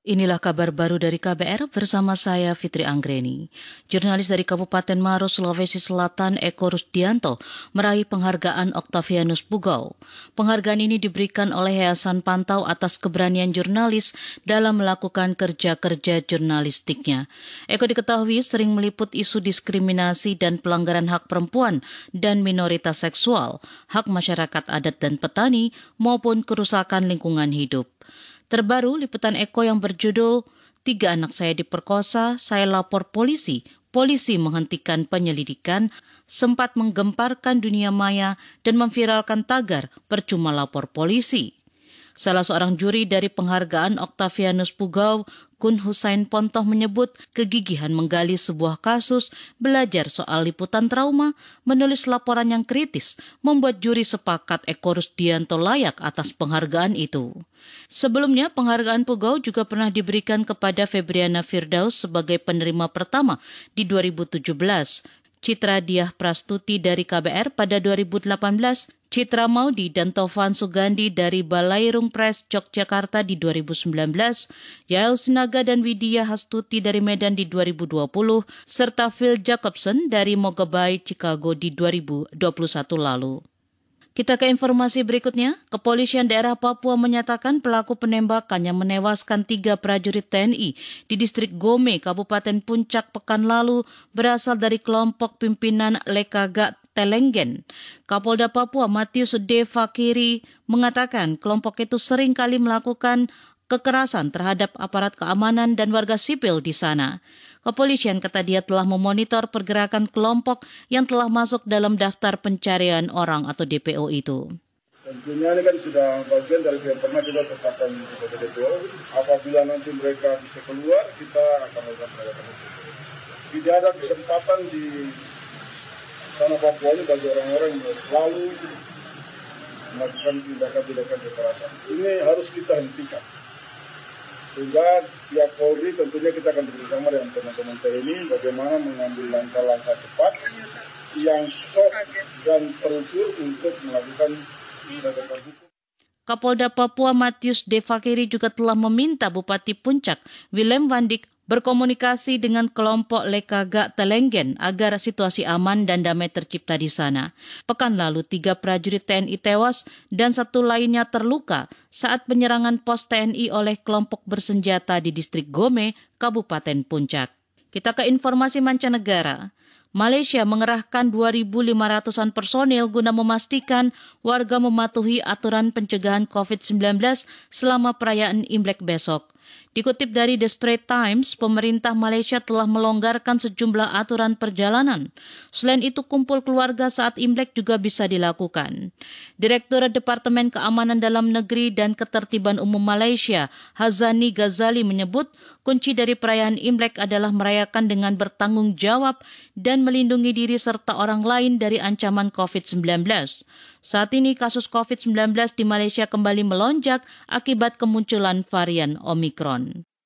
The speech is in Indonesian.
Inilah kabar baru dari KBR bersama saya Fitri Anggreni. Jurnalis dari Kabupaten Maros, Sulawesi Selatan, Eko Rusdianto, meraih penghargaan Octavianus Bugau. Penghargaan ini diberikan oleh Yayasan Pantau atas keberanian jurnalis dalam melakukan kerja-kerja jurnalistiknya. Eko diketahui sering meliput isu diskriminasi dan pelanggaran hak perempuan dan minoritas seksual, hak masyarakat adat dan petani, maupun kerusakan lingkungan hidup. Terbaru liputan Eko yang berjudul Tiga anak saya diperkosa, saya lapor polisi. Polisi menghentikan penyelidikan, sempat menggemparkan dunia maya dan memviralkan tagar percuma lapor polisi. Salah seorang juri dari penghargaan Octavianus Pugau, Kun Hussein Pontoh menyebut kegigihan menggali sebuah kasus, belajar soal liputan trauma, menulis laporan yang kritis, membuat juri sepakat Eko Rusdianto layak atas penghargaan itu. Sebelumnya, penghargaan Pugau juga pernah diberikan kepada Febriana Firdaus sebagai penerima pertama di 2017. Citra Diah Prastuti dari KBR pada 2018 Citra Maudi dan Tovan Sugandi dari Balairung Press Yogyakarta di 2019, Yael Sinaga dan Widya Hastuti dari Medan di 2020, serta Phil Jacobson dari Mogabay, Chicago di 2021 lalu. Kita ke informasi berikutnya. Kepolisian daerah Papua menyatakan pelaku penembakan yang menewaskan tiga prajurit TNI di distrik Gome, Kabupaten Puncak pekan lalu berasal dari kelompok pimpinan Lekaga Telenggen. Kapolda Papua Matius De Fakiri mengatakan kelompok itu sering kali melakukan kekerasan terhadap aparat keamanan dan warga sipil di sana. Kepolisian kata dia telah memonitor pergerakan kelompok yang telah masuk dalam daftar pencarian orang atau DPO itu. Tentunya ini kan sudah bagian dari yang pernah kita tetapkan sebagai DPO. Apabila nanti mereka bisa keluar, kita akan melakukan penegakan hukum. Tidak ada kesempatan di tanah Papua ini bagi orang-orang yang selalu melakukan tindakan-tindakan kekerasan. Ini harus kita hentikan. Sehingga pihak Polri tentunya kita akan bersama dengan teman-teman TNI bagaimana mengambil langkah-langkah cepat yang sok dan terukur untuk melakukan tindakan hukum. Kapolda Papua Matius Devakiri juga telah meminta Bupati Puncak Willem Wandik berkomunikasi dengan kelompok Lekaga Telenggen agar situasi aman dan damai tercipta di sana. Pekan lalu, tiga prajurit TNI tewas dan satu lainnya terluka saat penyerangan pos TNI oleh kelompok bersenjata di distrik Gome, Kabupaten Puncak. Kita ke informasi mancanegara. Malaysia mengerahkan 2.500-an personil guna memastikan warga mematuhi aturan pencegahan COVID-19 selama perayaan Imlek besok. Dikutip dari The Straits Times, pemerintah Malaysia telah melonggarkan sejumlah aturan perjalanan. Selain itu, kumpul keluarga saat Imlek juga bisa dilakukan. Direktur Departemen Keamanan Dalam Negeri dan Ketertiban Umum Malaysia, Hazani Ghazali menyebut, kunci dari perayaan Imlek adalah merayakan dengan bertanggung jawab dan melindungi diri serta orang lain dari ancaman COVID-19. Saat ini kasus COVID-19 di Malaysia kembali melonjak akibat kemunculan varian Omikron.